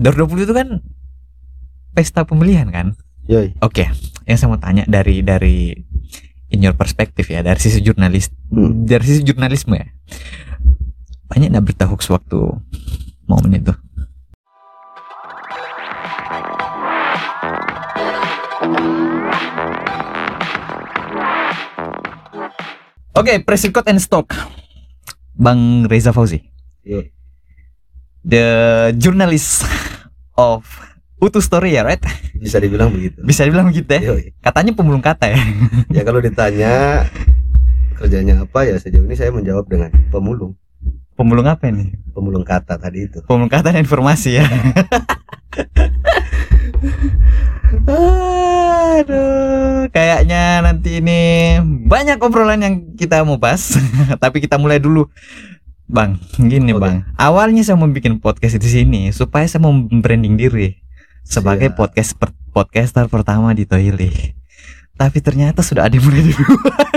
Dor 20 itu kan pesta pemilihan kan? Yoi. Oke, yang saya mau tanya dari dari in your perspective ya, dari sisi jurnalis, Hmm. dari sisi jurnalisme ya. Banyak nggak berita hoax waktu momen itu? Oke, press record and stop. Bang Reza Fauzi, Iya. the journalist of Utu Story ya, right? Bisa dibilang begitu. Bisa dibilang gitu ya. Yoi. Katanya pemulung kata ya. Ya kalau ditanya kerjanya apa ya sejauh ini saya menjawab dengan pemulung, Pemulung apa ini? pemulung kata tadi itu. Pemulung kata dan informasi ya. Aduh, kayaknya nanti ini banyak obrolan yang kita mau bahas, tapi kita mulai dulu. Bang, gini Oke. bang. Awalnya saya mau bikin podcast di sini supaya saya mau branding diri sebagai Siap. podcast per- podcaster pertama di Toilet. Tapi ternyata sudah ada yang mulai duluan.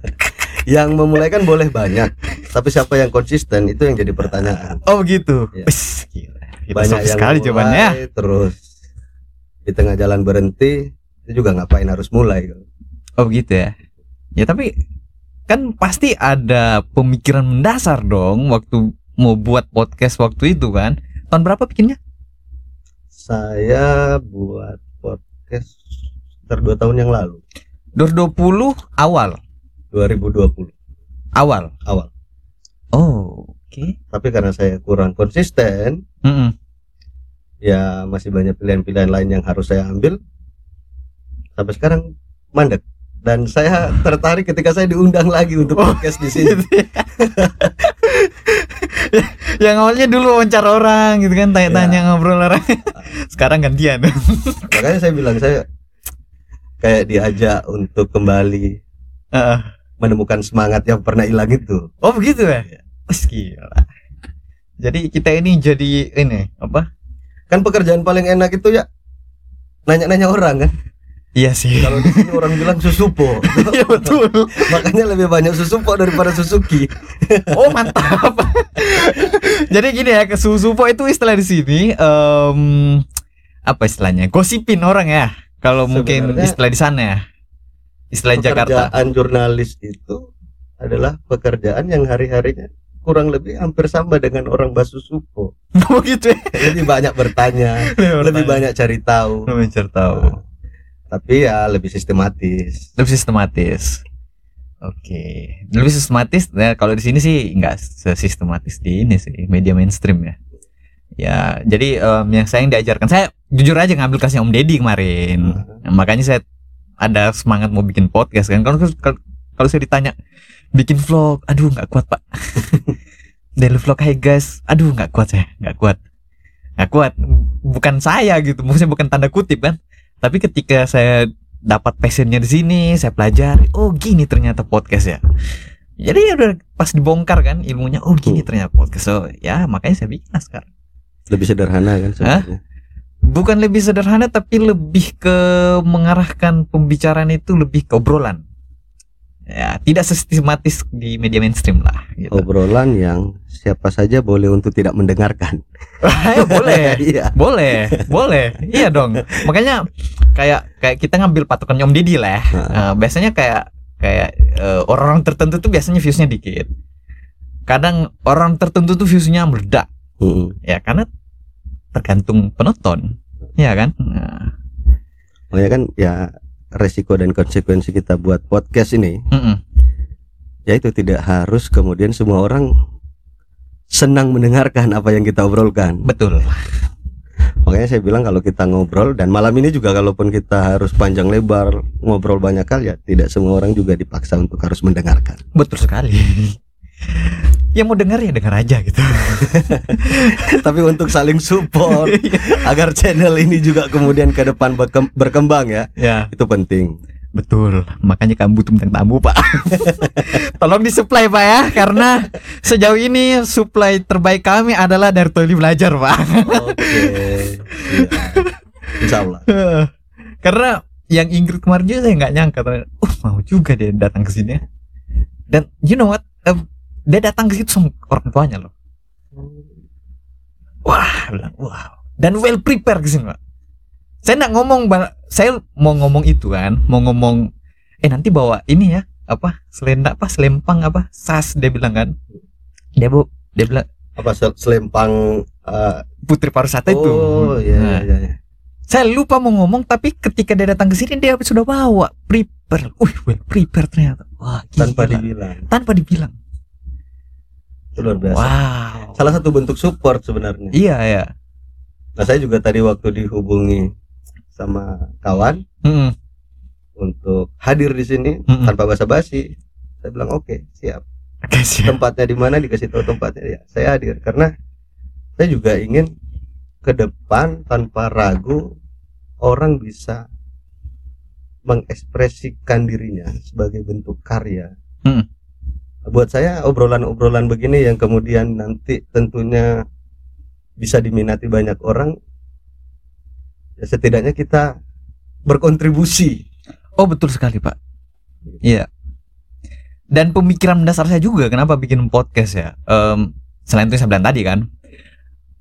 Yang memulai kan boleh banyak, tapi siapa yang konsisten itu yang jadi pertanyaan. Oh begitu. Iya. Wis, gila. Kita Banyak yang sekali jawabannya. terus di tengah jalan berhenti itu juga ngapain harus mulai Oh begitu ya. Ya tapi kan pasti ada pemikiran mendasar dong waktu mau buat podcast waktu itu kan. Tahun berapa bikinnya? saya buat podcast sekitar dua tahun yang lalu 2020 awal. 2020 Awal. awal Oh, oke. tapi karena saya kurang konsisten Mm-mm. ya masih banyak pilihan-pilihan lain yang harus saya ambil sampai sekarang mandek dan saya tertarik ketika saya diundang lagi untuk Oh. podcast di sini Yang awalnya dulu wawancara orang gitu kan, tanya-tanya ngobrol orang. Sekarang gantian. makanya saya bilang saya kayak diajak untuk kembali Heeh. menemukan semangat yang pernah hilang itu oh begitu ya? Wes gila. Jadi kita ini jadi ini apa? kan pekerjaan paling enak itu ya nanya-nanya orang kan Iya sih. kalau di sini orang bilang susupo Iya betul. makanya lebih banyak susupo daripada Suzuki Oh mantap. Jadi gini ya, ke susupo itu istilah di sini em, apa istilahnya? Gosipin orang ya. Kalau mungkin istilah di sana ya. Istilah Jakarta. pekerjaan jurnalis itu adalah pekerjaan yang hari-harinya kurang lebih hampir sama dengan orang basusupo Oh gitu ya. lebih banyak bertanya lebih banyak cari tahu Lebih mencari tahu. Tapi ya lebih sistematis Lebih sistematis. Oke, lebih sistematis. Nah, kalau di sini sih nggak sesistematis di ini sih media mainstream ya. Ya, jadi em, yang saya yang diajarkan saya jujur aja ngambil kelasnya Om Deddy kemarin. Nah, makanya saya ada semangat mau bikin podcast kan. Kalau kalau, saya ditanya bikin vlog, aduh nggak kuat pak. Daily vlog hai guys, aduh nggak kuat saya, nggak kuat, nggak kuat. Bukan saya gitu, maksudnya bukan tanda kutip kan. Tapi ketika saya dapat passionnya di sini, saya pelajari, oh gini ternyata podcast ya. Jadi ya udah pas dibongkar kan ilmunya, oh gini ternyata podcast. So ya makanya saya bikin sekarang. Lebih sederhana kan sebenarnya. Bukan lebih sederhana tapi lebih ke mengarahkan pembicaraan itu lebih ke obrolan ya tidak sistematis di media mainstream lah gitu. obrolan yang siapa saja boleh untuk tidak mendengarkan. Ayo, boleh. Iya. Boleh boleh. Iya dong. Makanya kayak kayak kita ngambil patokan Om Didi lah ya. Eh, biasanya kayak kayak eh, orang-orang tertentu tuh biasanya viewsnya dikit. Kadang orang tertentu tuh viewsnya meledak. Mm-mm. ya karena tergantung penonton. Ya kan? Nah, makanya kan ya resiko dan konsekuensi kita buat podcast ini mm-mm. ya itu tidak harus kemudian semua orang senang mendengarkan apa yang kita obrolkan betul makanya saya bilang kalau kita ngobrol dan malam ini juga kalaupun kita harus panjang lebar ngobrol banyak kal ya tidak semua orang juga dipaksa untuk harus mendengarkan Betul sekali. Yang mau dengar ya dengar aja gitu. tapi untuk saling support agar channel ini juga kemudian ke depan berkem- berkembang ya ya, itu penting betul. Makanya kamu butuh bintang tamu, Pak. Tolong disuplai, Pak ya, karena sejauh ini suplai terbaik kami adalah dari Toli Belajar, Pak. oke Insya Allah karena yang Ingrid kemarin juga saya nggak nyangka uh mau juga dia datang ke sini. Dan you know what? Eh, dia datang ke situ sama orang tuanya loh. Wah, bilang, wow. dan well prepare ke sini pak. Saya nggak ngomong saya mau ngomong itu kan mau ngomong eh nanti bawa ini ya apa selenda apa selempang apa sas dia bilang kan. Dia bu dia bilang apa sel- selempang eh, putri pariwisata itu. Oh iya Nah, iya iya saya lupa mau ngomong tapi ketika dia datang ke sini dia sudah bawa prepare. Wih well prepare ternyata. Wah tanpa gila. dibilang. Tanpa dibilang. itu luar biasa wow salah satu bentuk support sebenarnya iya ya nah saya juga tadi waktu dihubungi sama kawan Mm-mm. untuk hadir di sini Mm-mm. tanpa basa-basi saya bilang oke siap Oke, siap. tempatnya di mana dikasih tahu tempatnya ya saya hadir karena saya juga ingin ke depan tanpa ragu orang bisa mengekspresikan dirinya sebagai bentuk karya. Hmm. Buat saya obrolan-obrolan begini yang kemudian nanti tentunya bisa diminati banyak orang, ya setidaknya kita berkontribusi. Oh betul sekali pak. Iya. Dan pemikiran mendasar saya juga kenapa bikin podcast ya. Em, selain itu saya bilang tadi kan.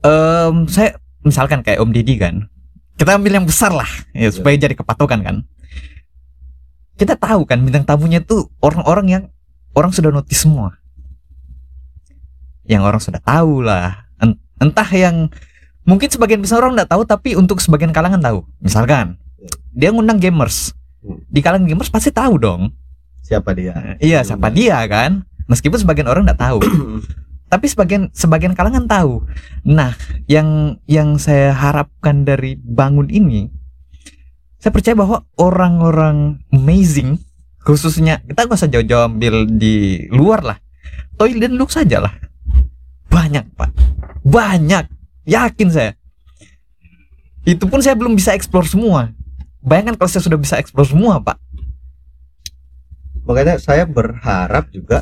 Em, saya misalkan kayak Om Didi kan. Kita ambil yang besar lah ya, supaya jadi kepatokan kan. Kita tahu kan bintang tamunya tuh orang-orang yang orang sudah notice semua. Yang orang sudah tahu lah. En- Entah yang mungkin sebagian besar orang nggak tahu tapi untuk sebagian kalangan tahu. Misalkan dia ngundang gamers Hmm. di kalangan gamers pasti tahu dong Siapa dia? iya siapa dia kan meskipun sebagian orang nggak tahu tapi sebagian sebagian kalangan tahu nah yang yang saya harapkan dari bangun ini saya percaya bahwa orang-orang amazing khususnya kita nggak usah jauh-jauh ambil di luar lah toilet dan look saja lah banyak pak banyak yakin saya itu pun saya belum bisa explore semua bayangkan kalau saya sudah bisa explore semua pak Makanya saya berharap juga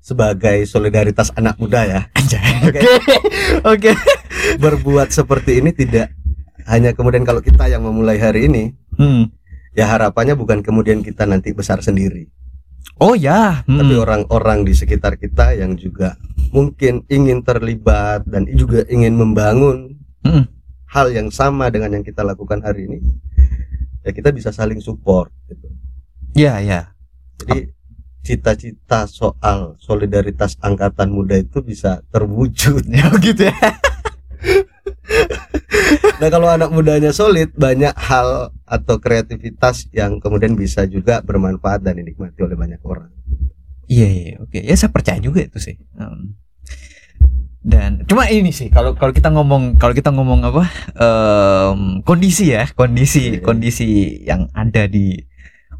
sebagai solidaritas anak muda ya. Oke. Oke. Oke. berbuat seperti ini tidak hanya kemudian kalau kita yang memulai hari ini Hmm. Ya harapannya bukan kemudian kita nanti besar sendiri Oh ya. Hmm. tapi orang-orang di sekitar kita yang juga mungkin ingin terlibat dan juga ingin membangun Hmm. hal yang sama dengan yang kita lakukan hari ini ya kita bisa saling support gitu. Ya ya. jadi cita-cita soal solidaritas angkatan muda itu bisa terwujud Ya gitu ya. Nah kalau anak mudanya solid banyak hal atau kreativitas yang kemudian bisa juga bermanfaat dan dinikmati oleh banyak orang. Iya iya oke. Ya saya percaya juga itu sih. Hmm. Dan cuma ini sih kalau kalau kita ngomong kalau kita ngomong apa em, kondisi ya kondisi Iya. kondisi yang ada di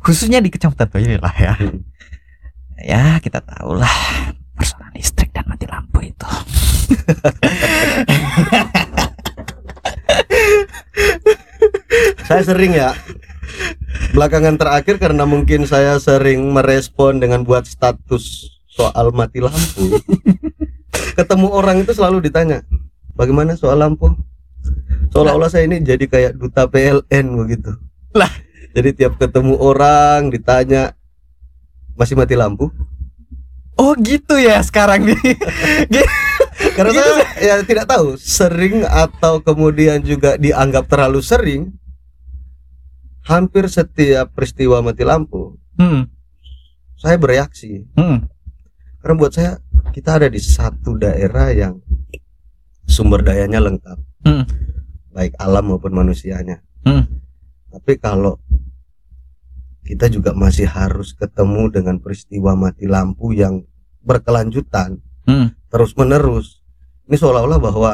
khususnya di kecamatan Toyol lah ya. Hmm. Ya kita tahu lah persoalan listrik dan mati lampu itu. Saya sering ya belakangan terakhir karena mungkin saya sering merespon dengan buat status soal mati lampu. Ketemu orang itu selalu ditanya, bagaimana soal lampu? Seolah-olah saya ini jadi kayak duta PLN begitu. Lah. Jadi tiap ketemu orang ditanya masih mati lampu? Oh gitu ya sekarang nih. Karena Gitu saya ya tidak tahu sering atau kemudian juga dianggap terlalu sering. Hampir setiap peristiwa mati lampu, Hmm. saya bereaksi. Hmm. Karena buat saya kita ada di satu daerah yang sumber dayanya lengkap, Hmm. baik alam maupun manusianya. Hmm. Tapi kalau kita juga masih harus ketemu dengan peristiwa mati lampu yang berkelanjutan, Hmm. terus menerus. Ini seolah-olah bahwa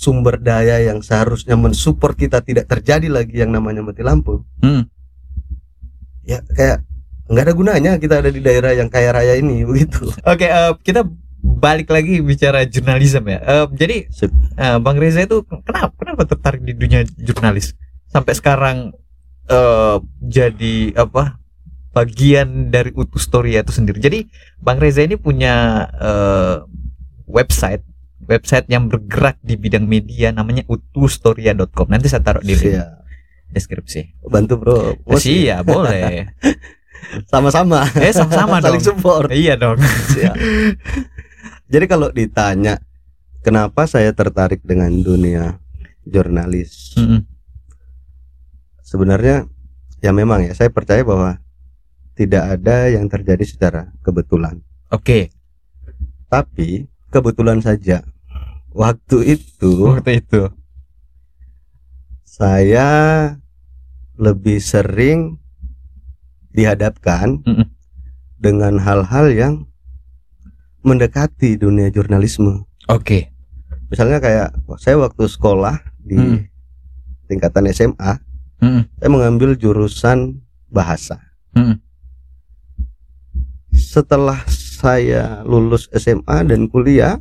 sumber daya yang seharusnya mensupport kita tidak terjadi lagi yang namanya mati lampu. Hmm. Ya kayak nggak ada gunanya kita ada di daerah yang kaya raya ini begitu. Oke, eh, kita balik lagi bicara jurnalisme ya. Eh, jadi eh, Bang Reza itu kenapa kenapa tertarik di dunia jurnalis sampai sekarang eh, jadi apa bagian dari Utus Story itu sendiri. Jadi Bang Reza ini punya eh, website website yang bergerak di bidang media namanya utustoria.com. Nanti saya taruh di link Iya. deskripsi. Bantu bro. Iya, boleh. Sama-sama. Eh sama-sama dong. Saling support. Iya dong. Iya. Jadi kalau ditanya kenapa saya tertarik dengan dunia jurnalis? Mm-mm. Sebenarnya ya memang ya saya percaya bahwa tidak ada yang terjadi secara kebetulan. Oke. Tapi kebetulan saja waktu itu Waktu itu. saya lebih sering dihadapkan Mm-mm. dengan hal-hal yang mendekati dunia jurnalisme. Oke. Misalnya kayak saya waktu sekolah di Hmm. tingkatan SMA, Mm-mm. saya mengambil jurusan bahasa. Mm-mm. Setelah saya lulus SMA dan kuliah,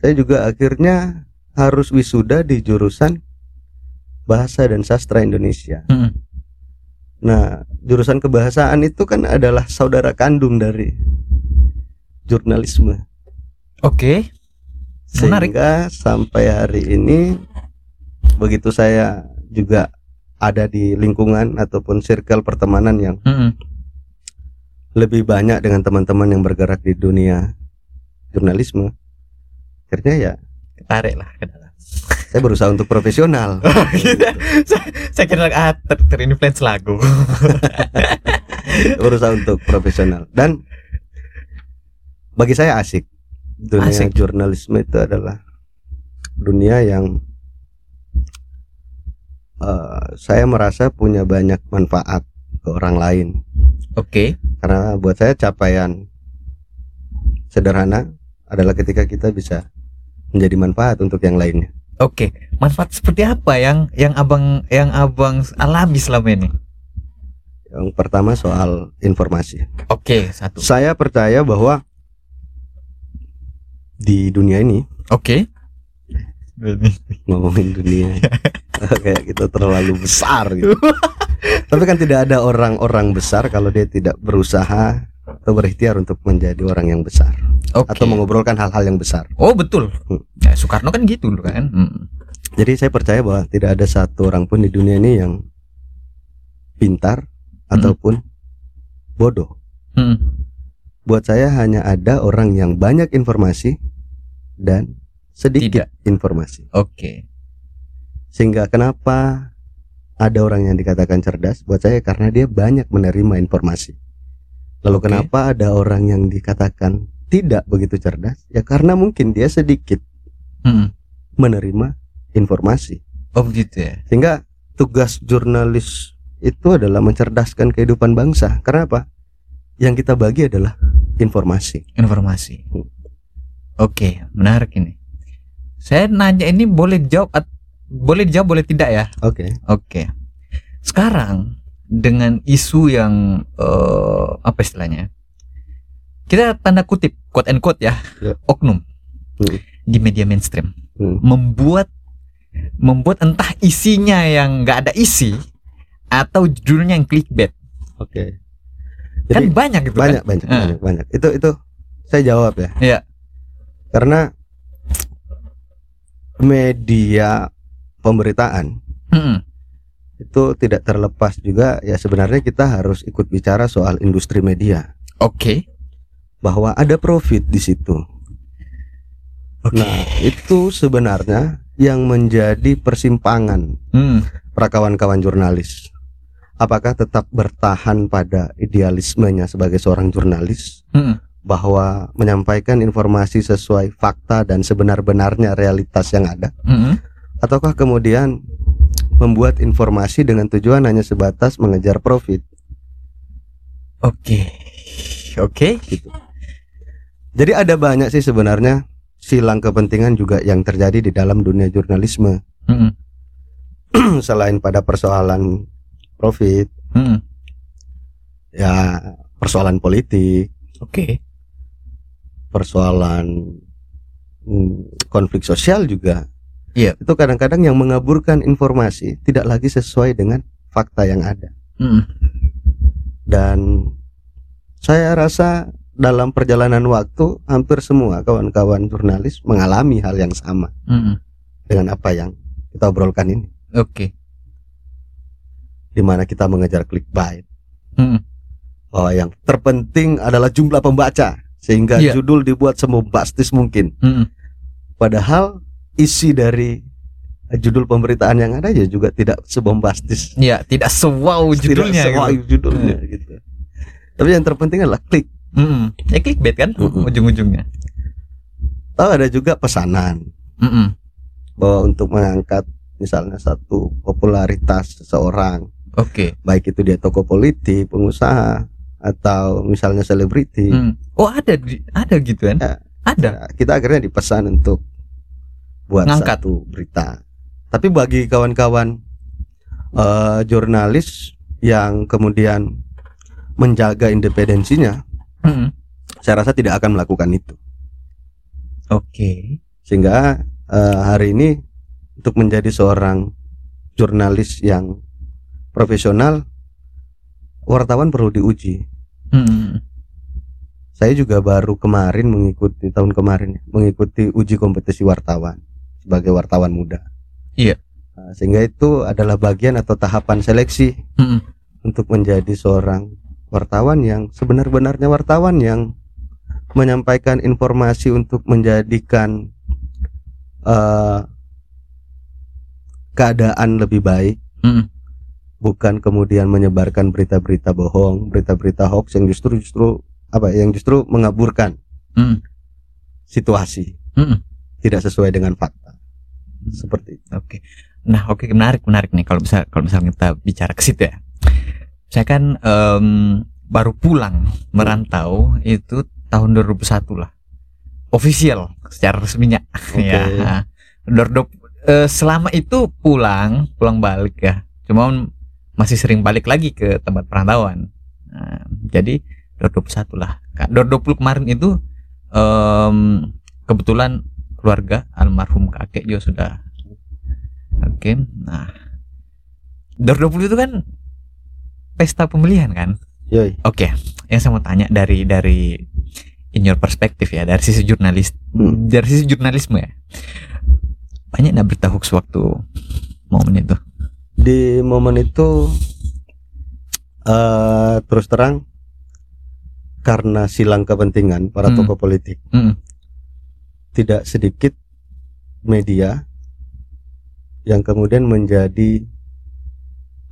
saya juga akhirnya harus wisuda di jurusan bahasa dan sastra Indonesia. Mm-mm. Nah, jurusan kebahasaan itu kan adalah saudara kandung dari jurnalisme. Oke. Menarik. Sehingga sampai hari ini begitu saya juga ada di lingkungan ataupun circle pertemanan yang Mm-mm. Lebih banyak dengan teman-teman yang bergerak di dunia jurnalisme. Akhirnya ya Tarik lah ke dalam. saya berusaha untuk profesional. Gitu. saya, saya kira ah, ter terinfluence lagu. berusaha untuk profesional dan bagi saya asik. Dunia Asik. jurnalisme itu adalah dunia yang eh, saya merasa punya banyak manfaat ke orang lain. Oke. Karena buat saya capaian sederhana adalah ketika kita bisa menjadi manfaat untuk yang lainnya. Oke. Manfaat seperti apa yang yang abang yang abang alami selama ini? Yang pertama soal informasi. Oke satu. Saya percaya bahwa di dunia ini Oke. ngomongin dunia kayak kita terlalu besar gitu. Tapi kan tidak ada orang-orang besar kalau dia tidak berusaha atau berikhtiar untuk menjadi orang yang besar Oke. atau mengobrolkan hal-hal yang besar. Oh betul. Hmm. Ya, Soekarno kan gitu kan. Mm. Jadi saya percaya bahwa tidak ada satu orang pun di dunia ini yang pintar ataupun bodoh. Mm. Buat saya hanya ada orang yang banyak informasi dan sedikit informasi. Oke. Sehingga kenapa ada orang yang dikatakan cerdas? Buat saya karena dia banyak menerima informasi. Lalu Oke. kenapa ada orang yang dikatakan tidak begitu cerdas? Ya karena mungkin dia sedikit Mm. menerima informasi. Oh begitu ya. Sehingga tugas jurnalis itu adalah mencerdaskan kehidupan bangsa. Karena apa? Yang kita bagi adalah informasi. Informasi. Hmm. Oke, menarik ini. Saya nanya ini boleh dijawab at- boleh dijawab boleh tidak ya? Oke. Oke. Sekarang dengan isu yang eh, apa istilahnya? Kita tanda kutip quote and quote ya, Ya. oknum Hmm. di media mainstream Hmm. membuat membuat entah isinya yang nggak ada isi atau judulnya yang clickbait. Oke. kan Jadi banyak gitu banyak kan? banyak Ah. banyak banyak. Itu itu saya jawab ya. Iya. Karena media pemberitaan Mm-mm. itu tidak terlepas juga ya sebenarnya kita harus ikut bicara soal industri media Oke. bahwa ada profit di situ. Oke. Nah, itu sebenarnya yang menjadi persimpangan Hmm. para kawan-kawan jurnalis. Apakah tetap bertahan pada idealismenya sebagai seorang jurnalis Mm-mm. bahwa menyampaikan informasi sesuai fakta dan sebenar-benarnya realitas yang ada Mm-mm. Ataukah kemudian membuat informasi dengan tujuan hanya sebatas mengejar profit Oke. Oke. gitu. Jadi ada banyak sih sebenarnya silang kepentingan juga yang terjadi di dalam dunia jurnalisme Mm-mm. selain pada persoalan profit Mm-mm. ya persoalan politik Oke. persoalan hmm, konflik sosial juga Iya. itu kadang-kadang yang mengaburkan informasi tidak lagi sesuai dengan fakta yang ada Mm-mm. dan saya rasa dalam perjalanan waktu hampir semua kawan-kawan jurnalis mengalami hal yang sama Mm-mm. dengan apa yang kita obrolkan ini Oke. di mana kita mengejar clickbait Mm-mm. bahwa yang terpenting adalah jumlah pembaca sehingga Iya. judul dibuat sebombastis mungkin Mm-mm. padahal isi dari judul pemberitaan yang ada ya juga tidak sebombastis Ya, tidak sewow judulnya. tidak sesuai gitu. judulnya gitu tapi yang terpenting adalah klik Mm-mm. Ya clickbait kan Mm-mm. ujung-ujungnya. tahu ada juga pesanan Mm-mm. bahwa untuk mengangkat misalnya satu popularitas seseorang Oke. baik itu dia tokoh politik pengusaha atau misalnya selebriti Mm. Oh ada ada gitu kan? Ya. Ada. Kita akhirnya dipesan untuk buat Ngangkat. satu berita. Tapi bagi kawan-kawan eh, jurnalis yang kemudian menjaga independensinya, Mm-mm. saya rasa tidak akan melakukan itu. Oke. Sehingga eh, hari ini untuk menjadi seorang jurnalis yang profesional, wartawan perlu diuji. Mm-mm. Saya juga baru kemarin mengikuti tahun kemarin mengikuti uji kompetisi wartawan sebagai wartawan muda. Iya. Nah, sehingga itu adalah bagian atau tahapan seleksi Mm-mm. untuk menjadi seorang wartawan yang sebenar-benarnya wartawan yang menyampaikan informasi untuk menjadikan eh, keadaan lebih baik, Mm-mm. bukan kemudian menyebarkan berita-berita bohong, berita-berita hoax yang justru justru apa yang justru mengaburkan Mm. situasi, Mm-mm. tidak sesuai dengan fakta. Seperti itu. Oke. Nah, oke menarik menarik nih kalau bisa kalau misalnya kita bicara ke situ ya. Saya kan em, baru pulang merantau itu tahun 2001 lah. Official secara resminya. Oke. ya. Dordop eh, selama itu pulang, pulang balik ya. Cuma masih sering balik lagi ke tempat perantauan. Nah, jadi 2021 lah. Kak, 2020 kemarin itu em, kebetulan keluarga almarhum kakek juga sudah Oke, nah 2020 itu kan pesta pemilihan kan? Yoi. Oke, yang saya mau tanya dari dari in your perspektif ya, dari sisi jurnalis, Hmm. dari sisi jurnalisme ya, banyak nggak berita hoax waktu momen itu? Di momen itu eh terus terang karena silang kepentingan para Hmm. tokoh politik Mm, tidak sedikit media yang kemudian menjadi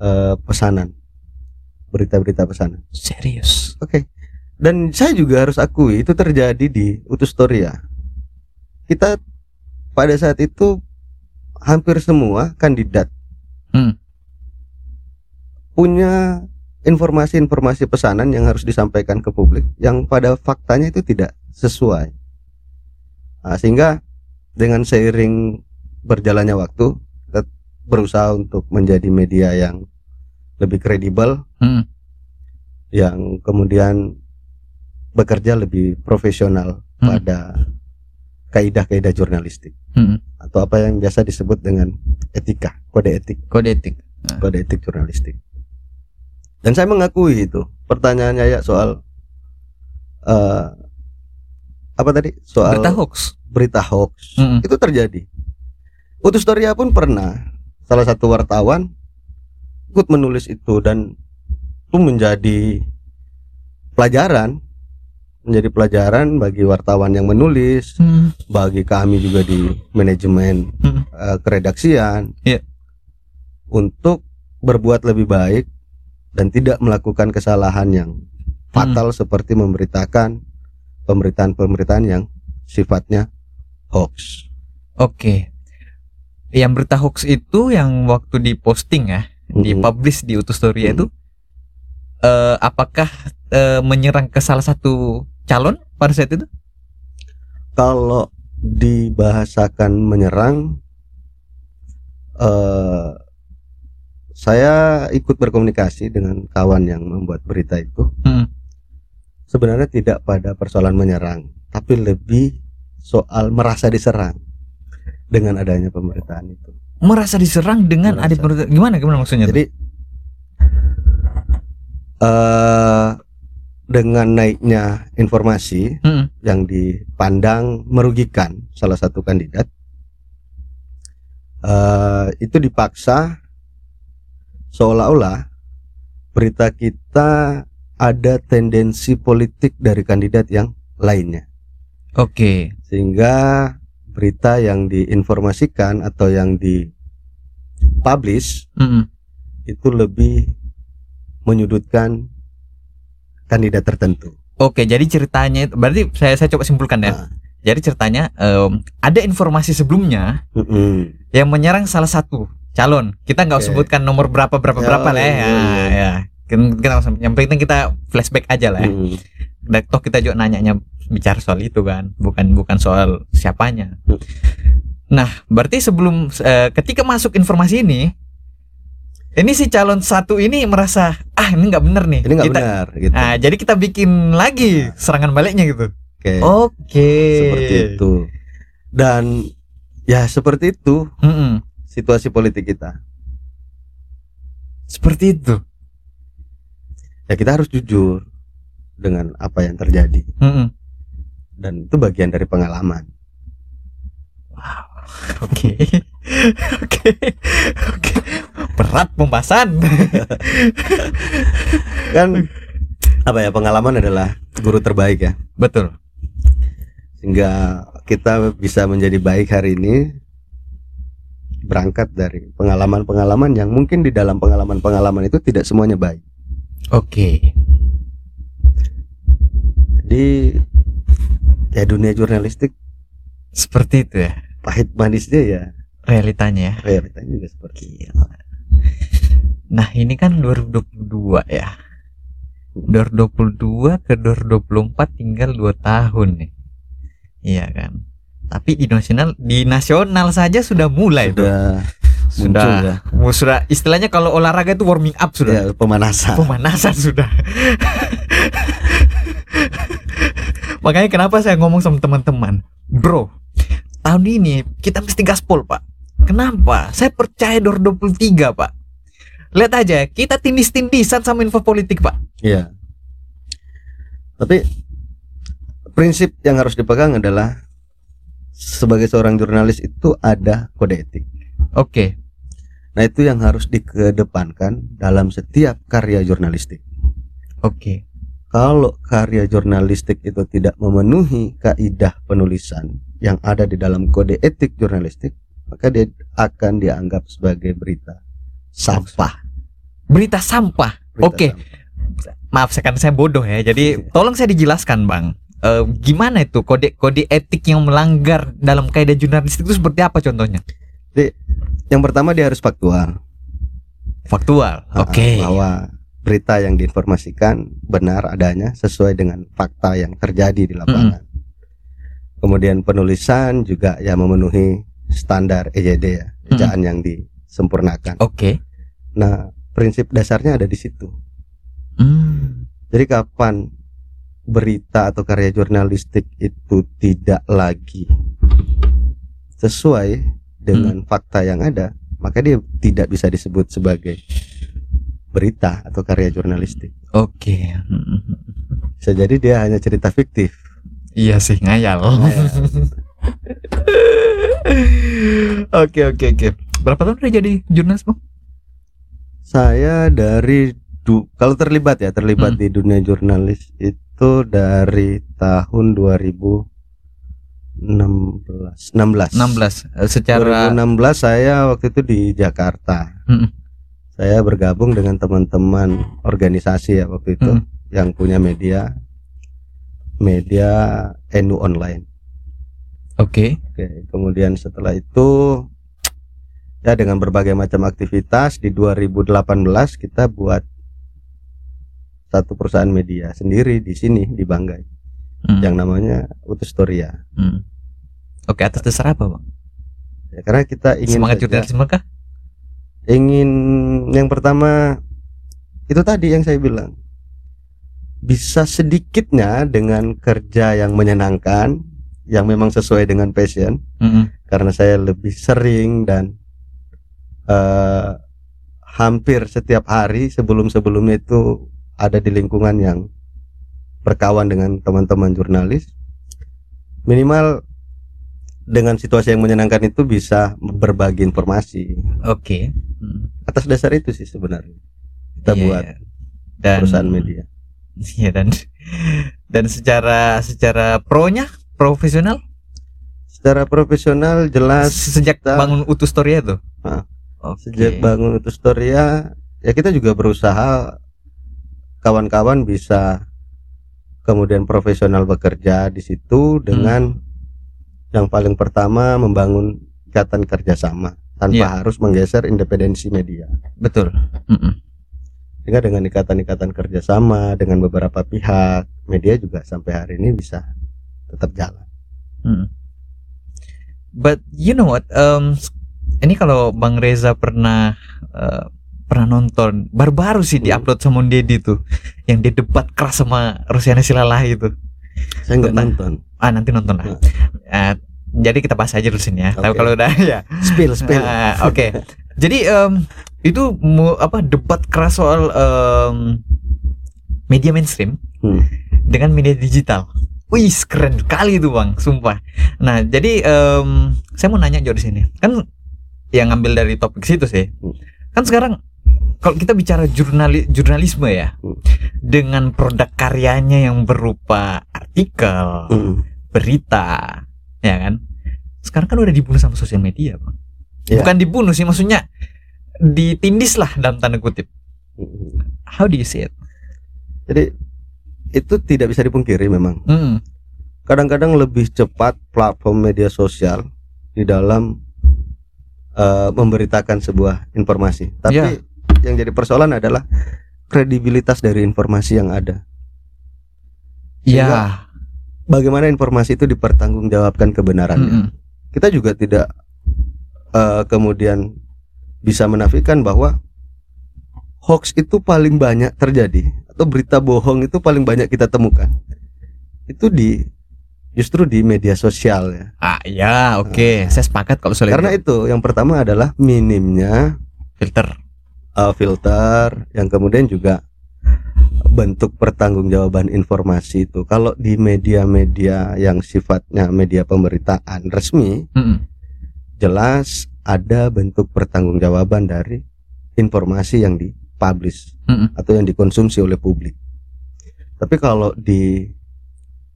eh, pesanan berita-berita pesanan. serius? Oke. Dan saya juga harus akui itu terjadi di Utustoria. Kita pada saat itu hampir semua kandidat Hmm. punya informasi-informasi pesanan yang harus disampaikan ke publik yang pada faktanya itu tidak sesuai. Nah, sehingga dengan seiring berjalannya waktu kita berusaha untuk menjadi media yang lebih kredibel Mm, yang kemudian bekerja lebih profesional Hmm. pada kaidah-kaidah jurnalistik mm, atau apa yang biasa disebut dengan etika, kode etik, kode etik. kode etik jurnalistik. Dan saya mengakui itu. Pertanyaannya ya soal eh apa tadi? Soal Berita hoax. berita hoax. Mm, Itu terjadi. Utustoria pun pernah salah satu wartawan ikut menulis itu dan itu menjadi pelajaran menjadi pelajaran bagi wartawan yang menulis, mm, bagi kami juga di manajemen mm. eh, keredaksian Iya. untuk berbuat lebih baik dan tidak melakukan kesalahan yang fatal seperti memberitakan pemberitaan-pemberitaan yang sifatnya hoax. Oke. Yang berita hoax itu yang waktu diposting ya, Mhm. dipublish di Utustoria Mm. itu eh, apakah eh, menyerang ke salah satu calon pada saat itu? Kalau dibahasakan menyerang, eh saya ikut berkomunikasi dengan kawan yang membuat berita itu. Hmm. Sebenarnya tidak pada persoalan menyerang, tapi lebih soal merasa diserang dengan adanya pemberitaan itu. Merasa diserang dengan Merasa. adik gimana gimana maksudnya? tuh? Jadi eh dengan naiknya informasi Hmm. yang dipandang merugikan salah satu kandidat, eh itu dipaksa seolah-olah berita kita ada tendensi politik dari kandidat yang lainnya, Oke. sehingga berita yang diinformasikan atau yang dipublish Mm-mm. itu lebih menyudutkan kandidat tertentu. Oke, jadi ceritanya itu berarti saya saya coba simpulkan ya. Nah, Jadi ceritanya em, ada informasi sebelumnya mm-mm. yang menyerang salah satu calon. Kita nggak Oke. sebutkan nomor berapa berapa Ya, berapa lah ya. iya, Ya, iya. Kita, langsung- yang penting kita flashback aja lah ya. Mm-mm. Dan toh kita juga nanyanya bicara soal itu kan, bukan bukan soal siapanya. Hmm. Nah, berarti sebelum eh, ketika masuk informasi ini, ini si calon satu ini merasa ah ini nggak bener nih. Ini nggak benar gitu. Ah, jadi kita bikin lagi serangan baliknya gitu. Oke. Oke. Seperti itu. Dan ya seperti itu Mm-mm. situasi politik kita. Seperti itu. Ya kita harus jujur dengan apa yang terjadi Mm-mm. dan itu bagian dari pengalaman. Oke. Oke. Oke. Berat pembahasan. Kan apa ya pengalaman adalah guru terbaik ya. Betul. Sehingga kita bisa menjadi baik hari ini berangkat dari pengalaman-pengalaman yang mungkin di dalam pengalaman-pengalaman itu tidak semuanya baik. Oke. Jadi ya dunia jurnalistik Seperti itu ya pahit manisnya ya realitanya ya. realitanya juga seperti itu. Nah, ini kan 2022 ya. 2022 ke 2024 tinggal 2 tahun nih. Iya kan. Tapi di nasional di nasional saja sudah mulai tuh. Sudah muncul Sudah. ya. Sudah istilahnya kalau olahraga itu warming up sudah. Ya, pemanasan. Pemanasan sudah. Makanya kenapa saya ngomong sama teman-teman, bro, tahun ini kita mesti gaspol pak. Kenapa? Saya percaya 2023 pak. Lihat aja, kita tindis-tindisan sama info politik pak. Iya. Tapi prinsip yang harus dipegang adalah sebagai seorang jurnalis itu ada kode etik. Oke, Nah, itu yang harus dikedepankan dalam setiap karya jurnalistik. oke, Kalau karya jurnalistik itu tidak memenuhi kaidah penulisan yang ada di dalam kode etik jurnalistik, maka dia akan dianggap sebagai berita sampah. berita sampah. Berita Oke. sampah. Maaf, saya kan saya bodoh ya. Jadi tolong saya dijelaskan bang. Eh, gimana itu kode kode etik yang melanggar dalam kaidah jurnalistik itu seperti apa contohnya? Yang pertama dia harus faktual. Faktual. Ah, Oke. bahwa berita yang diinformasikan benar adanya sesuai dengan fakta yang terjadi di lapangan. Kemudian penulisan juga ya memenuhi standar EJD ya, ejaan yang disempurnakan. Oke. Nah, prinsip dasarnya ada di situ. Hmm. Jadi kapan berita atau karya jurnalistik itu tidak lagi sesuai dengan fakta yang ada, maka dia tidak bisa disebut sebagai berita atau karya jurnalistik. Oke. Bisa jadi dia hanya cerita fiktif. Iya sih ngayal. Oke oke oke. Berapa tahun udah jadi jurnalis bang? Saya dari du- kalau terlibat ya, terlibat Hmm. di dunia jurnalis itu dari tahun 2016. 16. 16 eh, secara 2016 saya waktu itu di Jakarta. Mm-mm. Saya bergabung dengan teman-teman organisasi ya waktu itu Mm. yang punya media media NU online. Oke. Oke, kemudian setelah itu ya dengan berbagai macam aktivitas di 2018 kita buat satu perusahaan media sendiri di sini di Banggai Hmm. yang namanya Utustoria. Hmm. Oke atas dasar apa bang? Ya, karena kita ingin Semangat jurnalisme kah? ingin yang pertama itu tadi yang saya bilang bisa sedikitnya dengan kerja yang menyenangkan yang memang sesuai dengan passion Mm-mm. karena saya lebih sering dan eh, hampir setiap hari sebelum-sebelumnya itu ada di lingkungan yang berkawan dengan teman-teman jurnalis minimal dengan situasi yang menyenangkan itu bisa berbagi informasi Oke. Hmm. atas dasar itu sih sebenarnya kita Iya, buat iya. dan perusahaan media Iya dan dan secara secara pronya profesional secara profesional jelas Sejak kita- bangun utus story itu. Ah. Oke. sejak bangun itu Storia ya kita juga berusaha kawan-kawan bisa kemudian profesional bekerja di situ dengan yang paling pertama membangun ikatan kerjasama tanpa Iya. harus menggeser independensi media. Betul. Mm-mm. Sehingga dengan ikatan-ikatan kerjasama dengan beberapa pihak media juga sampai hari ini bisa tetap jalan. Mm. But you know what? Um, ini kalau Bang Reza pernah uh, pernah nonton baru-baru sih Hmm. diupload sama Deddy tuh yang dia debat keras sama Rusiana Silalah itu. Saya nggak Nah. nonton. Ah nanti nonton lah. Hmm. Ah, jadi kita bahas aja dulu sini ya. Tapi Oke. kalau udah ya. Spill, spill. Ah, Oke. Jadi em, itu mu- apa debat keras soal em, media mainstream Hmm. dengan media digital. Wih, keren kali itu bang, sumpah. Nah, jadi em, saya mau nanya Jo di sini. Kan yang ngambil dari topik situ sih. Hmm. Kan sekarang kalau kita bicara jurnali jurnalisme ya, Hmm. dengan produk karyanya yang berupa artikel, Hmm. berita, ya kan? Sekarang kan udah dibunuh sama sosial media, bang. Iya. Bukan dibunuh sih, maksudnya ditindis lah dalam tanda kutip. Hmm. How do you see it? Jadi itu tidak bisa dipungkiri memang. Hmm, kadang-kadang lebih cepat platform media sosial di dalam eh, memberitakan sebuah informasi. Tapi Ya. Yang jadi persoalan adalah kredibilitas dari informasi yang ada. ya. Sehingga Bagaimana informasi itu dipertanggungjawabkan kebenarannya. Mm-mm. Kita juga tidak eh, kemudian bisa menafikan bahwa hoax itu paling banyak terjadi atau berita bohong itu paling banyak kita temukan. Itu di justru di media sosial ya. Ah, ya, oke. Saya sepakat kalau soal Karena itu. itu yang pertama adalah minimnya filter. Uh, filter, yang kemudian juga bentuk pertanggungjawaban informasi itu. Kalau di media-media yang sifatnya media pemberitaan resmi, Mm-mm. jelas ada bentuk pertanggungjawaban dari informasi yang dipublish Mm-mm. atau yang dikonsumsi oleh publik. Tapi kalau di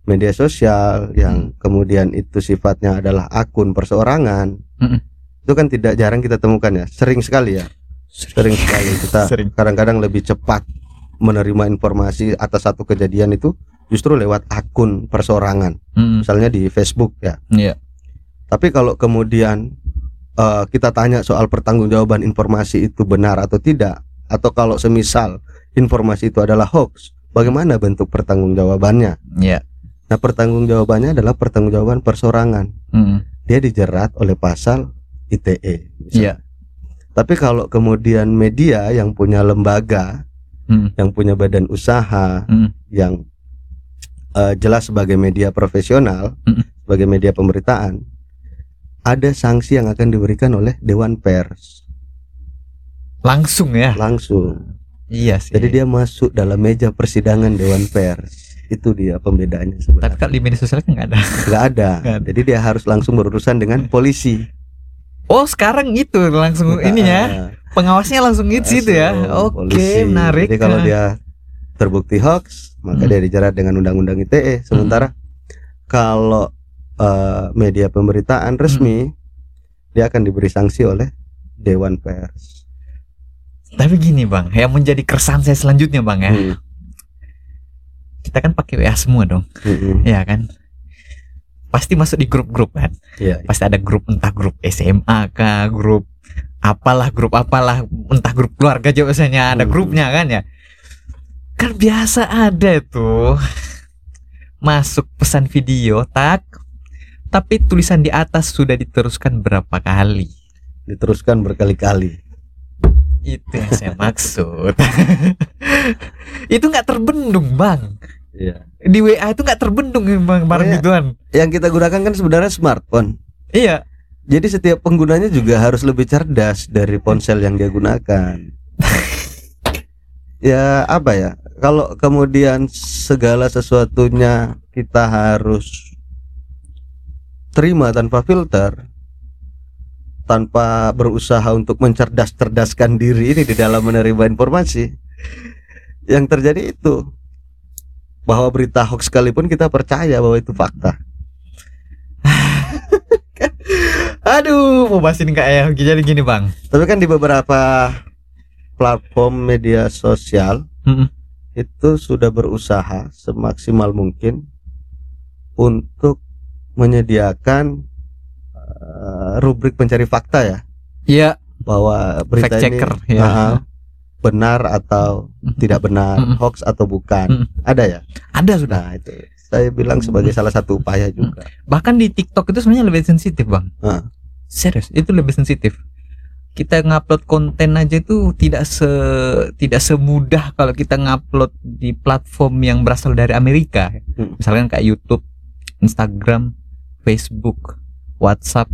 media sosial yang kemudian itu sifatnya adalah akun perseorangan, Mm-mm. itu kan tidak jarang kita temukan ya, sering sekali ya, sering sekali kita kadang-kadang lebih cepat menerima informasi atas satu kejadian itu justru lewat akun perseorangan, Mm-mm. misalnya di Facebook ya. Iya. Tapi kalau kemudian eh, kita tanya soal pertanggungjawaban informasi itu benar atau tidak, atau kalau semisal informasi itu adalah hoax, bagaimana bentuk pertanggungjawabannya? Iya. Nah, pertanggungjawabannya adalah pertanggungjawaban persorangan. Mm-mm. Dia dijerat oleh pasal ITE. misalnya. Iya. Tapi kalau kemudian media yang punya lembaga, Mm. yang punya badan usaha, Mm. yang eh, jelas sebagai media profesional, Mm. sebagai media pemberitaan, ada sanksi yang akan diberikan oleh Dewan Pers Langsung ya. langsung. Iya sih. Jadi dia masuk dalam meja persidangan Dewan Pers. Itu dia pembedaannya Tapi sebenarnya. kalau di media sosial kan nggak ada. Nggak ada. Nggak ada. Jadi dia harus langsung berurusan dengan polisi. Oh, sekarang itu langsung ininya. Ah, Pengawasnya langsung itu situ ya. Oke, polisi. menarik. Jadi kalau dia terbukti hoax, maka Hmm. dia dijerat dengan undang-undang ITE. Sementara kalau eh, media pemberitaan resmi, dia akan diberi sanksi oleh Dewan Pers. Tapi gini, Bang, yang menjadi keresahan saya selanjutnya, Bang ya. Hmm, Kita kan pakai WA semua dong. hmm, hmm. ya kan pasti masuk di grup-grup kan? Iya, pasti ada grup entah grup SMA kah grup apalah grup apalah entah grup keluarga juga biasanya ada Hmm. grupnya kan ya? Kan biasa ada tuh. Masuk pesan video tak tapi tulisan di atas sudah diteruskan berapa kali? Diteruskan berkali-kali. itu yang saya maksud. Itu nggak terbendung bang Iya. di WA itu nggak terbendung bang barang Iya. gituan Yang kita gunakan kan sebenarnya smartphone. iya Jadi setiap penggunanya juga harus lebih cerdas dari ponsel yang dia gunakan. ya apa ya? Kalau kemudian segala sesuatunya kita harus terima tanpa filter, tanpa berusaha untuk mencerdas-cerdaskan diri ini di dalam menerima informasi, yang terjadi itu bahwa berita hoax sekalipun kita percaya bahwa itu fakta. Aduh, mau bahas ini kayak jadi gini bang. Tapi kan di beberapa platform media sosial Mm-mm. itu sudah berusaha semaksimal mungkin untuk menyediakan eh, rubrik pencari fakta ya Iya, bahwa berita fact checker. ini Ya. ah, benar atau tidak benar, hoax atau bukan. Ada ya? Ada sudah. Nah, itu saya bilang sebagai salah satu upaya juga. Bahkan di TikTok itu sebenarnya lebih sensitif bang. Serius, itu lebih sensitif. Kita ngupload konten aja itu tidak se tidak semudah kalau kita ngupload di platform yang berasal dari Amerika. Hmm. Misalkan kayak YouTube, Instagram, Facebook, WhatsApp.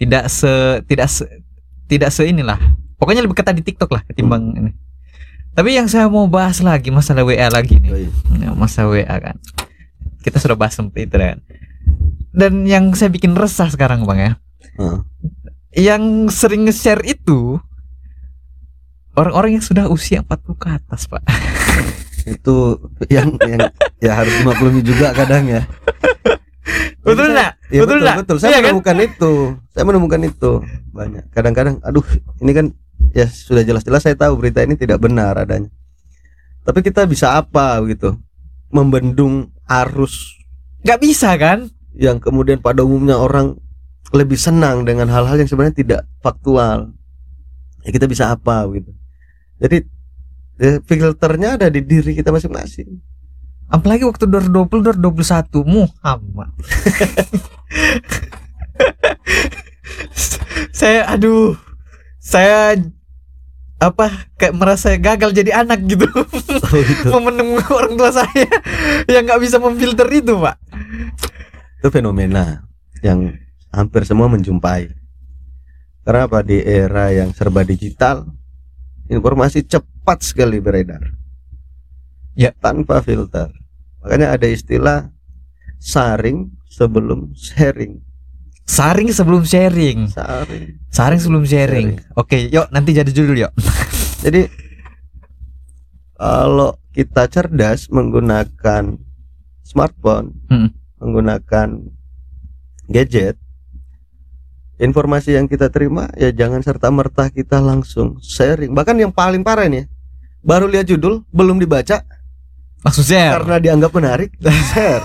Tidak se tidak se tidak se inilah. Pokoknya lebih ketat di TikTok lah ketimbang ini. Tapi yang saya mau bahas lagi masalah WA lagi nih. Oh, iya. Ya, masa WA kan kita sudah bahas sampai itu kan dan yang saya bikin resah sekarang bang ya Ah. yang sering nge-share itu orang-orang yang sudah usia 40 ke atas pak Itu yang yang ya harus maklumi juga kadang ya. betul Jadi nggak saya- Ya Betul betul, nggak? betul. Saya Iya kan? menemukan itu. Saya menemukan itu banyak. Kadang-kadang aduh, ini kan ya sudah jelas-jelas saya tahu berita ini tidak benar adanya. Tapi kita bisa apa gitu? Membendung arus nggak bisa kan yang kemudian pada umumnya orang lebih senang dengan hal-hal yang sebenarnya tidak faktual. Ya kita bisa apa gitu. Jadi ya, filternya ada di diri kita masing-masing. apalagi waktu 2020 2021 Muhammad saya aduh saya apa kayak merasa gagal jadi anak gitu Oh, itu. memenuhi orang tua saya yang nggak bisa memfilter itu pak itu fenomena yang hampir semua menjumpai. Karena apa di era yang serba digital, informasi cepat sekali beredar. Ya. Tanpa filter. Makanya ada istilah saring sebelum sharing. Saring sebelum sharing Saring. saring sebelum sharing oke yuk nanti jadi judul yuk Jadi kalau kita cerdas menggunakan smartphone, Hmm. menggunakan gadget, informasi yang kita terima ya jangan serta merta kita langsung sharing. Bahkan yang paling parah ini, ya, baru lihat judul belum dibaca langsung share karena dianggap menarik, share.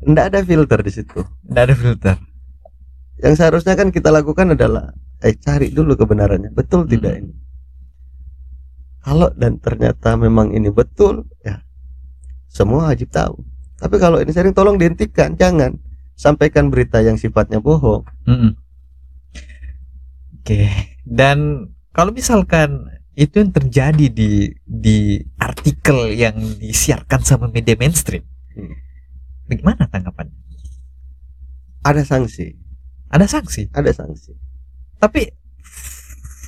Nggak ada filter di situ. nggak ada filter Yang seharusnya kan kita lakukan adalah eh cari dulu kebenarannya. Betul Hmm. tidak ini? Kalau dan ternyata memang ini betul, ya semua wajib tahu. Tapi kalau ini sering tolong dihentikan, jangan sampaikan berita yang sifatnya bohong. Mm-mm. Oke, dan kalau misalkan itu yang terjadi di di artikel yang disiarkan sama media mainstream, Hmm. bagaimana tanggapannya? Ada sanksi, Ada sanksi, ada sanksi. tapi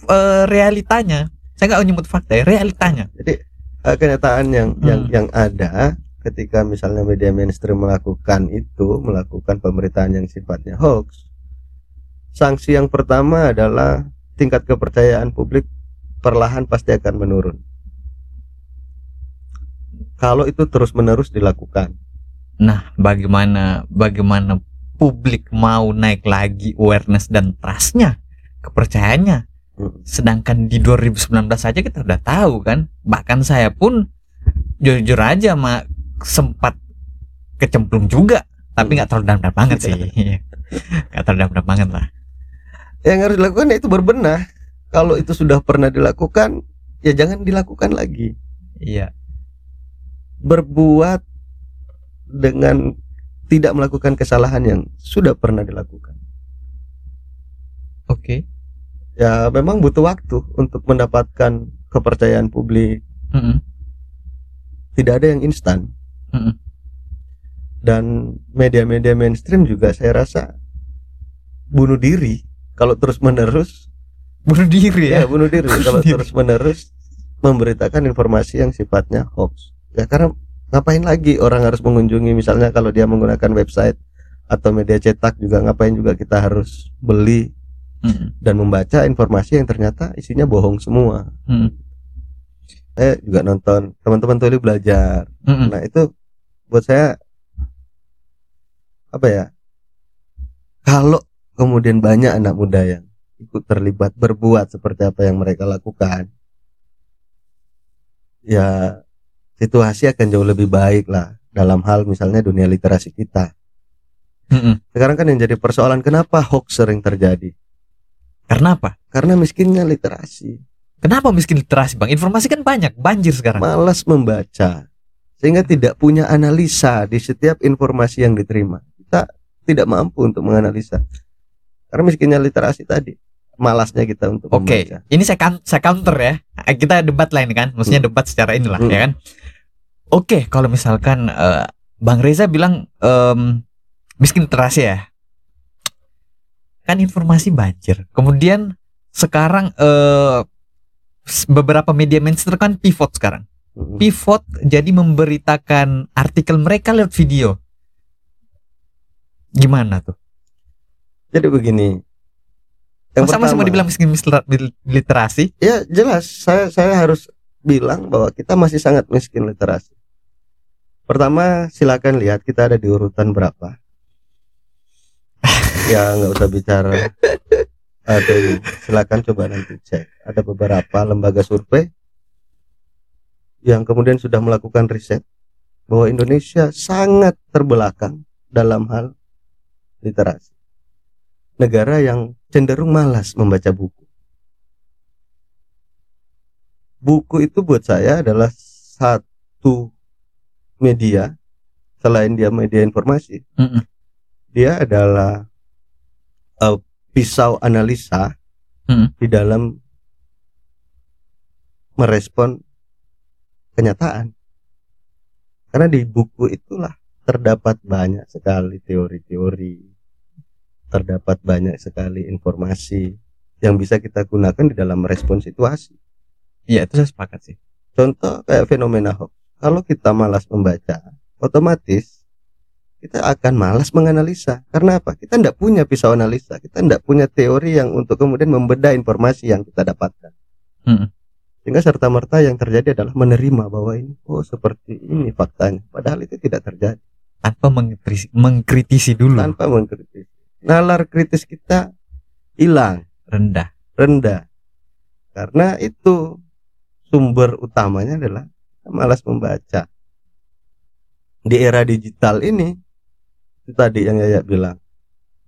eh, realitanya, saya nggak nyebut fakta ya, realitanya. Jadi eh, kenyataan yang Hmm. yang yang ada ketika misalnya media mainstream melakukan itu, melakukan pemberitaan yang sifatnya hoax, sanksi yang pertama adalah tingkat kepercayaan publik perlahan pasti akan menurun. Kalau itu terus-menerus dilakukan, Nah, bagaimana bagaimana publik mau naik lagi awareness dan trustnya, kepercayaannya? Hmm. Sedangkan di 2019 saja kita udah tahu kan, bahkan saya pun jujur aja mak sempat kecemplung juga, tapi nggak terlalu dalam banget sih, nggak terlalu dalam banget lah. yang harus dilakukan ya itu berbenah. Kalau itu sudah pernah dilakukan, ya jangan dilakukan lagi. Iya, Berbuat dengan tidak melakukan kesalahan yang sudah pernah dilakukan. oke. ya memang butuh waktu untuk mendapatkan kepercayaan publik Mm-mm. tidak ada yang instan Mm-mm. dan media-media mainstream juga saya rasa bunuh diri kalau terus menerus Bunuh diri ya ya. bunuh diri Bunuh kalau diri. terus menerus memberitakan informasi yang sifatnya hoax ya karena ngapain lagi orang harus mengunjungi misalnya kalau dia menggunakan website atau media cetak juga ngapain juga kita harus beli Mm-mm. dan membaca informasi yang ternyata isinya bohong semua Mm-mm. saya juga nonton teman-teman tuli belajar Mm-mm. nah itu buat saya apa ya kalau kemudian banyak anak muda yang ikut terlibat berbuat seperti apa yang mereka lakukan ya situasi akan jauh lebih baik lah dalam hal misalnya dunia literasi kita Mm-mm. sekarang kan yang jadi persoalan kenapa hoax sering terjadi Karena apa? karena miskinnya literasi Kenapa miskin literasi bang? Informasi kan banyak, banjir sekarang. malas membaca sehingga tidak punya analisa di setiap informasi yang diterima kita tidak mampu untuk menganalisa karena miskinnya literasi tadi malasnya kita untuk Oke, membaca ini saya, kan, saya counter ya. Kita debat lain kan, maksudnya Hmm. debat secara inilah Hmm. ya kan. Oke, kalau misalkan eh, Bang Reza bilang em, miskin literasi ya, kan informasi banjir. Kemudian sekarang eh, s- beberapa media mainstream kan pivot sekarang. Mm. Pivot jadi memberitakan artikel mereka lewat video. Gimana tuh? jadi begini yang Masa masih mau pertama- dibilang miskin literasi? ya jelas. Saya saya harus bilang bahwa kita masih sangat miskin literasi. Pertama silakan lihat kita ada di urutan berapa. Ya nggak usah bicara. Ada silakan coba nanti cek. Ada beberapa lembaga survei yang kemudian sudah melakukan riset bahwa Indonesia sangat terbelakang dalam hal literasi. Negara yang cenderung malas membaca buku buku itu buat saya adalah satu media selain dia media informasi Mm-mm. dia adalah eh, pisau analisa Mm. di dalam merespon kenyataan karena di buku itulah terdapat banyak sekali teori-teori terdapat banyak sekali informasi yang bisa kita gunakan di dalam merespon situasi Iya, itu saya sepakat sih. Contoh kayak fenomena hoax. Kalau kita malas membaca, otomatis kita akan malas menganalisa. Karena apa? Kita tidak punya pisau analisa. Kita tidak punya teori yang untuk kemudian membedah informasi yang kita dapatkan. Hmm. Sehingga serta merta yang terjadi adalah menerima bahwa ini oh seperti ini faktanya. Padahal itu tidak terjadi tanpa mengkritisi, mengkritisi dulu tanpa mengkritis. Nalar kritis kita hilang, rendah rendah. Karena itu sumber utamanya adalah kita malas membaca. Di era digital ini itu tadi yang Yaya bilang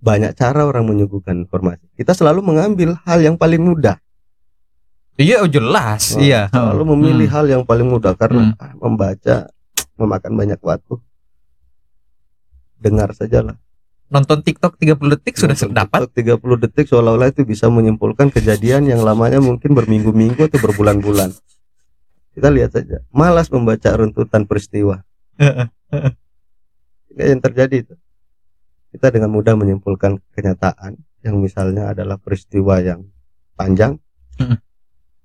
banyak cara orang menyuguhkan informasi. Kita selalu mengambil hal yang paling mudah. iya oh, jelas Wah, iya Selalu memilih Hmm. hal yang paling mudah karena Hmm. ah, membaca memakan banyak waktu. Dengar sajalah. Nonton TikTok 30 detik sudah Nonton dapat TikTok 30 detik seolah-olah itu bisa menyimpulkan kejadian yang lamanya mungkin berminggu-minggu atau berbulan-bulan. Kita lihat saja, malas membaca runtutan peristiwa. Yang terjadi itu. Kita dengan mudah menyimpulkan kenyataan yang misalnya adalah peristiwa yang panjang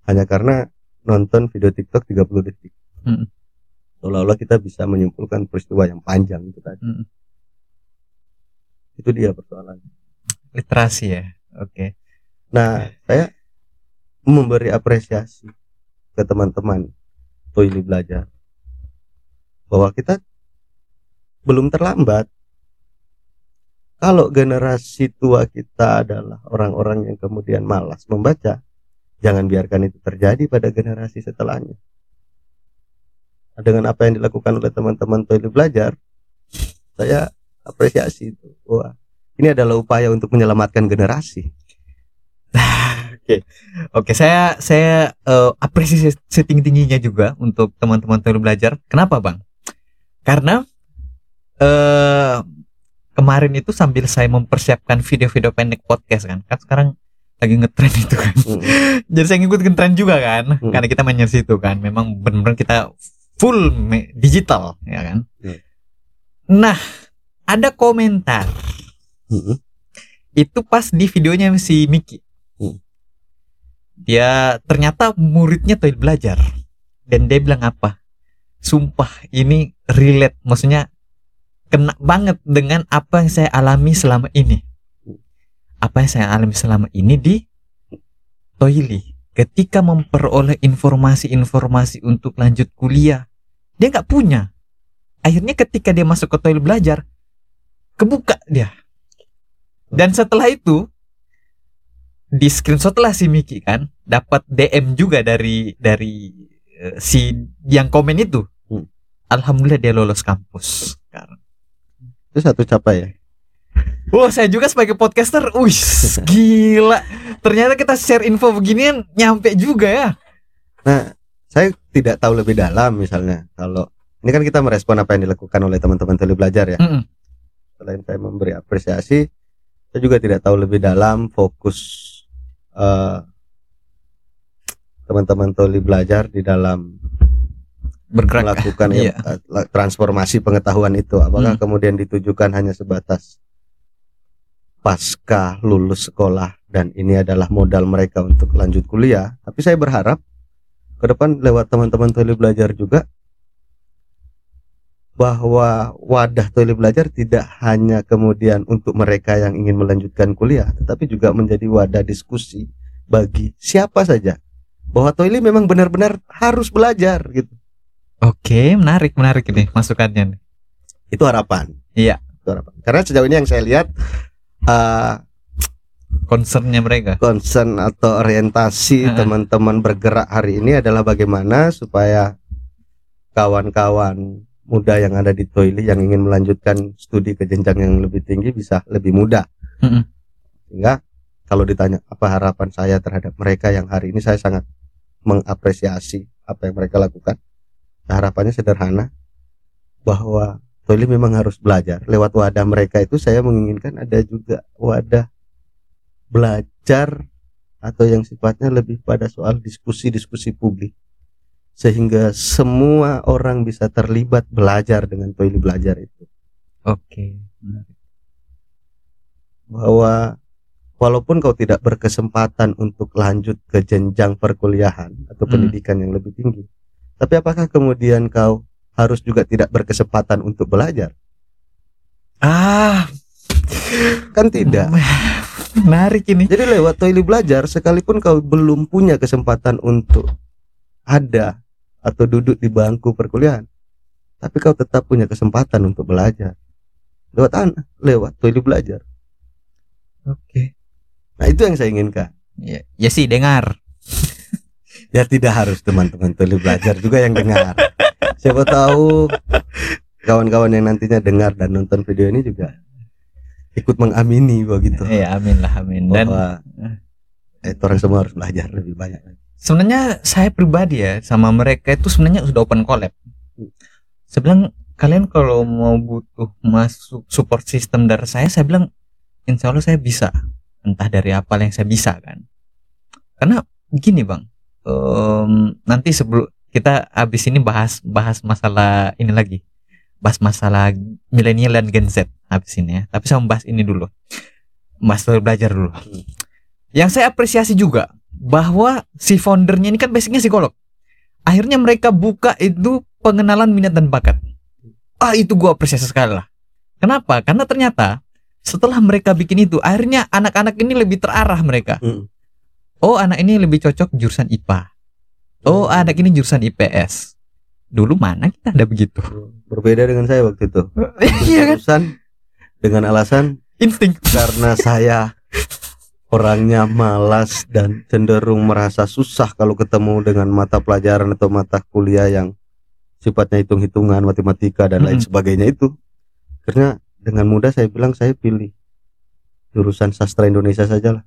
hanya karena nonton video TikTok 30 detik. Seolah-olah kita bisa menyimpulkan peristiwa yang panjang itu tadi. Itu dia persoalannya. literasi ya oke Nah, saya memberi apresiasi ke teman-teman Toili belajar bahwa kita belum terlambat. Kalau generasi tua kita adalah orang-orang yang kemudian malas membaca, jangan biarkan itu terjadi pada generasi setelahnya. Dengan apa yang dilakukan oleh teman-teman Toili belajar, saya apresiasi itu. Wah, ini adalah upaya untuk menyelamatkan generasi. oke saya saya eh, apresiasi setinggi tingginya juga untuk teman-teman yang belajar kenapa bang karena eh kemarin itu sambil saya mempersiapkan video-video pendek podcast kan kan sekarang lagi ngetren itu kan Mm. jadi saya ngikutin tren juga kan Hmm. karena kita main situ kan memang benar-benar kita full digital ya kan Hmm. nah ada komentar. Mm-mm. itu pas di videonya si Miki Hmm. dia ternyata muridnya tuh belajar. Dan dia bilang apa? Sumpah ini relate. Maksudnya kena banget dengan apa yang saya alami selama ini. Apa yang saya alami selama ini di Toili ketika memperoleh informasi-informasi untuk lanjut kuliah dia nggak punya. Akhirnya ketika dia masuk ke Toili belajar kebuka dia Dan setelah itu di screenshot lah si Miki kan dapat DM juga dari dari eh, si yang komen itu. Hmm. Alhamdulillah dia lolos kampus sekarang. Itu satu capai ya. Wah, saya juga sebagai podcaster, wih, gila. Ternyata kita share info beginian nyampe juga ya. Nah, saya tidak tahu lebih dalam misalnya kalau ini kan kita merespon apa yang dilakukan oleh teman-teman tuli belajar ya. Mm-mm. Selain saya memberi apresiasi, saya juga tidak tahu lebih dalam fokus eh, teman-teman tuli belajar di dalam Bergerak. melakukan ya, Iya. eh, transformasi pengetahuan itu. Apakah Hmm. kemudian ditujukan hanya sebatas pasca lulus sekolah dan ini adalah modal mereka untuk lanjut kuliah? Tapi saya berharap ke depan lewat teman-teman tuli belajar juga bahwa wadah tuli belajar tidak hanya kemudian untuk mereka yang ingin melanjutkan kuliah, tetapi juga menjadi wadah diskusi bagi siapa saja bahwa Toili memang benar-benar harus belajar gitu. Oke, menarik, menarik ini masukannya. nih. Itu harapan. Iya. Itu harapan. Karena sejauh ini yang saya lihat eh, Concernnya mereka. concern atau orientasi teman-teman bergerak hari ini adalah bagaimana supaya kawan-kawan muda yang ada di Toili yang ingin melanjutkan studi ke jenjang yang lebih tinggi bisa lebih mudah. Mm-mm. Sehingga kalau ditanya apa harapan saya terhadap mereka yang hari ini saya sangat mengapresiasi apa yang mereka lakukan. Harapannya sederhana bahwa Toili memang harus belajar. Lewat wadah mereka itu saya menginginkan ada juga wadah belajar atau yang sifatnya lebih pada soal diskusi-diskusi publik sehingga semua orang bisa terlibat belajar dengan Toili belajar itu Oke. menarik. bahwa walaupun kau tidak berkesempatan untuk lanjut ke jenjang perkuliahan atau Hmm. pendidikan yang lebih tinggi tapi apakah kemudian kau harus juga tidak berkesempatan untuk belajar Ah, kan tidak menarik ini. Jadi lewat Toili belajar sekalipun kau belum punya kesempatan untuk ada atau duduk di bangku perkuliahan, tapi kau tetap punya kesempatan untuk belajar. Lewat anak, lewat Toili belajar. Oke. Nah, itu yang saya inginkan. Ya, ya sih dengar. Ya tidak harus teman-teman Toili belajar juga yang dengar. Siapa tahu kawan-kawan yang nantinya dengar dan nonton video ini juga ikut mengamini begitu. Ya, amin lah, amin. Dan Bahwa eh, orang semua harus belajar lebih banyak. Sebenarnya saya pribadi ya sama mereka itu sebenarnya sudah open collab. Saya bilang kalian kalau mau butuh masuk support system dari saya, saya bilang insya Allah saya bisa. Entah dari apa yang saya bisa kan. Karena gini bang, em, nanti sebelum kita habis ini bahas bahas masalah ini lagi, bahas masalah milenial dan Gen Z habis ini ya. Tapi saya membahas ini dulu, masalah belajar dulu. Yang saya apresiasi juga bahwa si foundernya ini kan basicnya psikolog. Akhirnya mereka buka itu pengenalan minat dan bakat. Ah itu gua apresiasi sekali lah. Kenapa? Karena ternyata setelah mereka bikin itu, akhirnya anak-anak ini lebih terarah mereka. Mm. Oh anak ini lebih cocok jurusan IPA. Oh anak ini jurusan IPS. Dulu mana kita ada begitu? Berbeda dengan saya waktu itu. Iya kan? Jurusan dengan alasan Insting. karena saya orangnya malas dan cenderung merasa susah kalau ketemu dengan mata pelajaran atau mata kuliah yang sifatnya hitung-hitungan, matematika dan lain Mm-mm. sebagainya itu. Karena dengan mudah saya bilang saya pilih jurusan sastra Indonesia saja lah.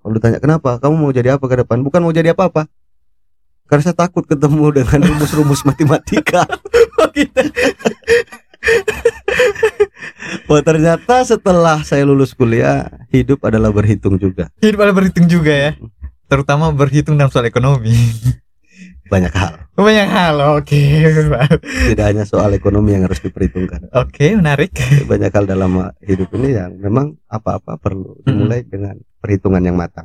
Kalau ditanya kenapa, kamu mau jadi apa ke depan? Bukan mau jadi apa-apa. Karena saya takut ketemu dengan rumus-rumus matematika. Oh, gitu. Wah ternyata setelah saya lulus kuliah hidup adalah berhitung juga Hidup ada berhitung juga ya. Terutama berhitung dalam soal ekonomi. banyak hal Banyak hal. Oke. tidak hanya soal ekonomi yang harus diperhitungkan Oke, menarik. banyak hal dalam hidup ini yang memang apa-apa perlu dimulai dengan perhitungan yang matang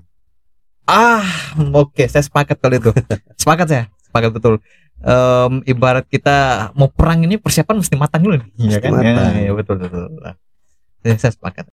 Ah, oke, saya sepakat kalau itu. Sepakat saya, sepakat betul. Em, ibarat kita mau perang ini persiapan mesti matang dulu nih, iya kan? matang. Ya, ya, betul betul. betul. Saya, saya sepakat.